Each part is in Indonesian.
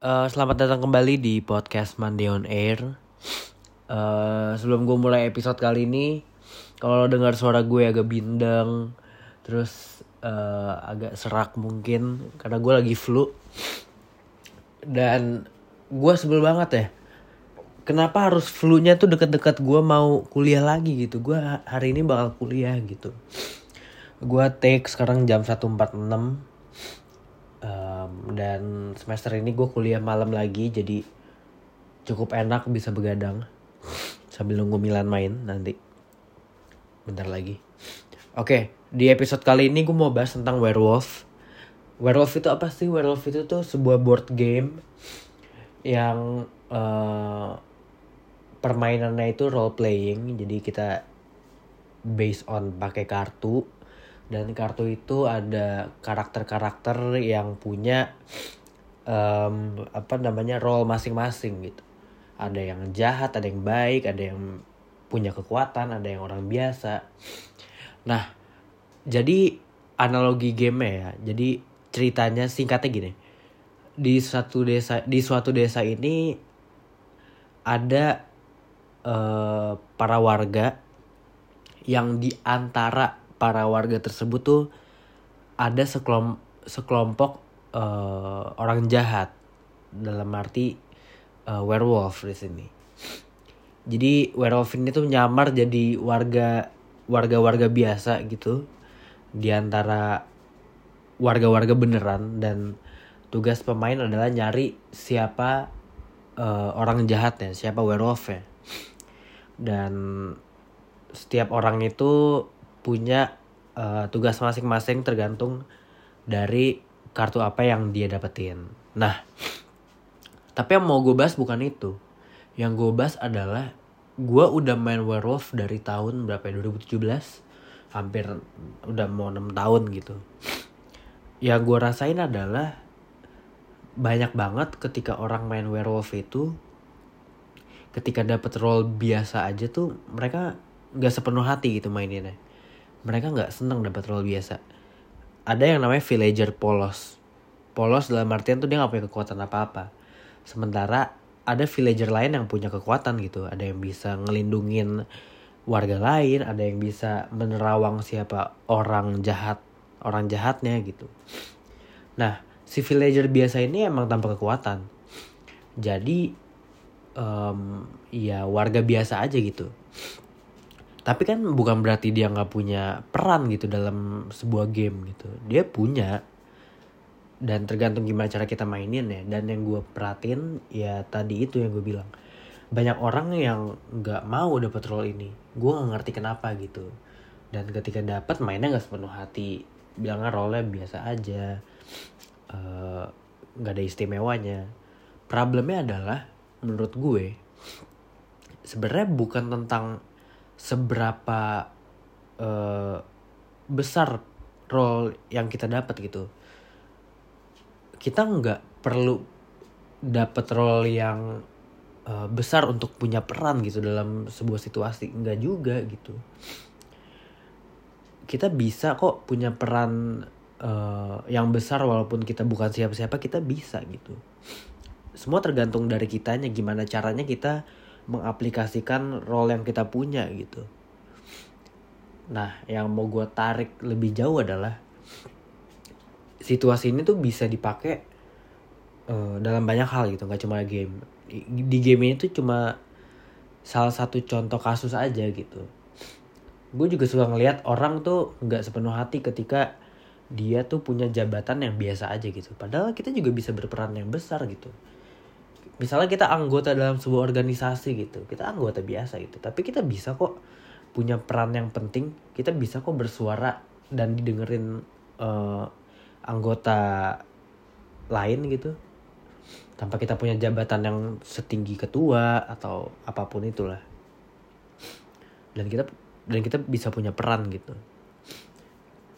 Eh, selamat datang kembali di podcast Monday on Air. Eh, sebelum gue mulai episode kali ini, kalau dengar suara gue agak bindeng, terus eh, agak serak mungkin karena gue lagi flu. Dan gue sebel banget ya. Kenapa harus flu-nya tuh deket-deket gue mau kuliah lagi gitu. Gue hari ini bakal kuliah gitu. Gue take sekarang jam 1.46 Um, dan semester ini gue kuliah malam lagi jadi cukup enak bisa begadang. Sambil nunggu Milan main nanti. Bentar lagi. Oke di episode kali ini gue mau bahas tentang werewolf. Werewolf itu apa sih? Werewolf itu tuh sebuah board game yang uh, permainannya itu role playing jadi kita based on pakai kartu dan kartu itu ada karakter-karakter yang punya um, apa namanya role masing-masing gitu. Ada yang jahat ada yang baik ada yang punya kekuatan ada yang orang biasa. Nah jadi analogi game ya jadi ceritanya singkatnya gini. Di satu desa di suatu desa ini ada uh, para warga yang di antara para warga tersebut tuh ada sekelom, sekelompok uh, orang jahat dalam arti uh, werewolf di sini. Jadi werewolf ini tuh nyamar jadi warga warga-warga biasa gitu di antara warga-warga beneran dan tugas pemain adalah nyari siapa uh, orang jahatnya, siapa werewolf ya. Dan setiap orang itu punya uh, tugas masing-masing tergantung dari kartu apa yang dia dapetin. Nah, tapi yang mau gue bahas bukan itu. Yang gue bahas adalah gue udah main werewolf dari tahun berapa ya 2017 hampir udah mau 6 tahun gitu yang gue rasain adalah banyak banget ketika orang main werewolf itu ketika dapet role biasa aja tuh mereka nggak sepenuh hati gitu maininnya mereka nggak seneng dapat role biasa. Ada yang namanya villager polos. Polos dalam artian tuh dia nggak punya kekuatan apa-apa. Sementara ada villager lain yang punya kekuatan gitu. Ada yang bisa ngelindungin warga lain ada yang bisa menerawang siapa orang jahat orang jahatnya gitu. Nah si villager biasa ini emang tanpa kekuatan. Jadi um, ya warga biasa aja gitu tapi kan bukan berarti dia nggak punya peran gitu dalam sebuah game gitu. Dia punya. Dan tergantung gimana cara kita mainin ya. Dan yang gue perhatiin ya tadi itu yang gue bilang. Banyak orang yang nggak mau dapet role ini. Gue nggak ngerti kenapa gitu. Dan ketika dapat mainnya nggak sepenuh hati. Bilangnya role biasa aja. Eh, nggak uh, ada istimewanya. Problemnya adalah menurut gue sebenarnya bukan tentang seberapa uh, besar role yang kita dapat gitu. Kita nggak perlu dapat role yang uh, besar untuk punya peran gitu dalam sebuah situasi. Nggak juga gitu. Kita bisa kok punya peran uh, yang besar walaupun kita bukan siapa-siapa kita bisa gitu. Semua tergantung dari kitanya gimana caranya kita mengaplikasikan role yang kita punya gitu. Nah, yang mau gue tarik lebih jauh adalah situasi ini tuh bisa dipakai uh, dalam banyak hal gitu, nggak cuma game. Di, game ini tuh cuma salah satu contoh kasus aja gitu. Gue juga suka ngelihat orang tuh nggak sepenuh hati ketika dia tuh punya jabatan yang biasa aja gitu. Padahal kita juga bisa berperan yang besar gitu misalnya kita anggota dalam sebuah organisasi gitu kita anggota biasa gitu tapi kita bisa kok punya peran yang penting kita bisa kok bersuara dan didengerin uh, anggota lain gitu. Tanpa kita punya jabatan yang setinggi ketua atau apa pun itulah. Dan kita dan kita bisa punya peran gitu.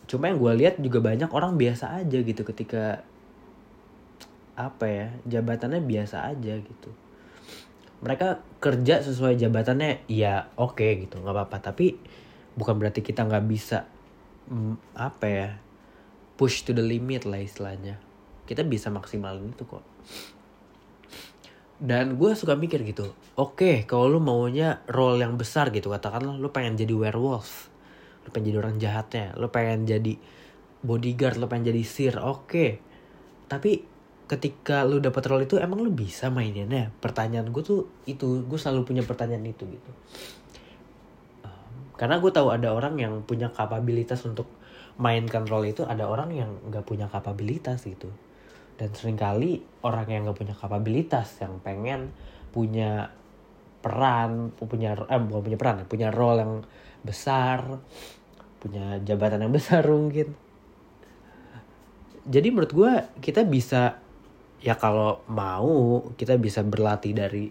Cuma yang gue lihat juga banyak orang biasa aja gitu ketika apa ya jabatannya biasa aja gitu. Mereka kerja sesuai jabatannya ya oke okay, gitu nggak apa-apa. Tapi bukan berarti kita nggak bisa mm, apa ya push to the limit lah istilahnya. Kita bisa maksimalin itu kok. Dan gue suka mikir gitu oke okay, kalau lu maunya role yang besar gitu katakanlah lu pengen jadi werewolf lu pengen jadi orang jahatnya lu pengen jadi bodyguard lu pengen jadi sir oke. Okay. tapi ketika lu dapat role itu emang lu bisa maininnya? Pertanyaan gue tuh itu gue selalu punya pertanyaan itu gitu. Karena gue tahu ada orang yang punya kapabilitas untuk mainkan role itu ada orang yang nggak punya kapabilitas gitu. Dan sering kali orang yang nggak punya kapabilitas yang pengen punya peran punya eh bukan punya peran punya role yang besar punya jabatan yang besar mungkin. Jadi menurut gue kita bisa ya kalau mau kita bisa berlatih dari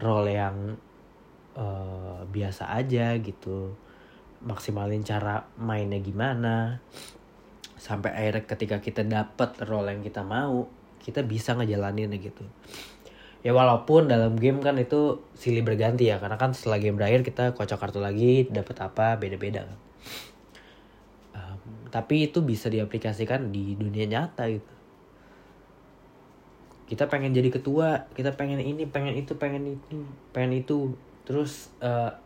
role yang uh, biasa aja gitu. Maksimalin cara mainnya gimana. Sampai akhirnya ketika kita dapat role yang kita mau kita bisa ngejalanin gitu. Ya walaupun dalam game kan itu silih berganti ya. Karena kan setelah game berakhir kita kocok kartu lagi dapat apa beda-beda um, tapi itu bisa diaplikasikan di dunia nyata gitu kita pengen jadi ketua kita pengen ini pengen itu pengen itu pengen itu. Terus uh,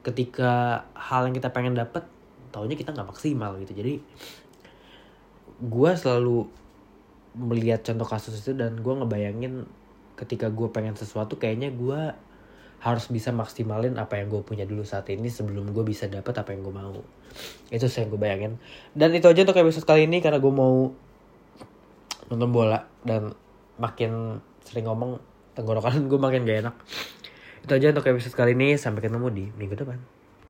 ketika hal yang kita pengen dapat taunya kita nggak maksimal gitu. Jadi gue selalu melihat contoh kasus itu dan gue ngebayangin ketika gue pengen sesuatu kayaknya gue harus bisa maksimalin apa yang gue punya dulu saat ini sebelum gue bisa dapat apa yang gue mau. Itu saya gue bayangin. Dan itu aja untuk episode kali ini karena gue mau nonton bola dan makin sering ngomong tenggorokan gue makin gak enak. Itu aja untuk episode kali ini. Sampai ketemu di minggu depan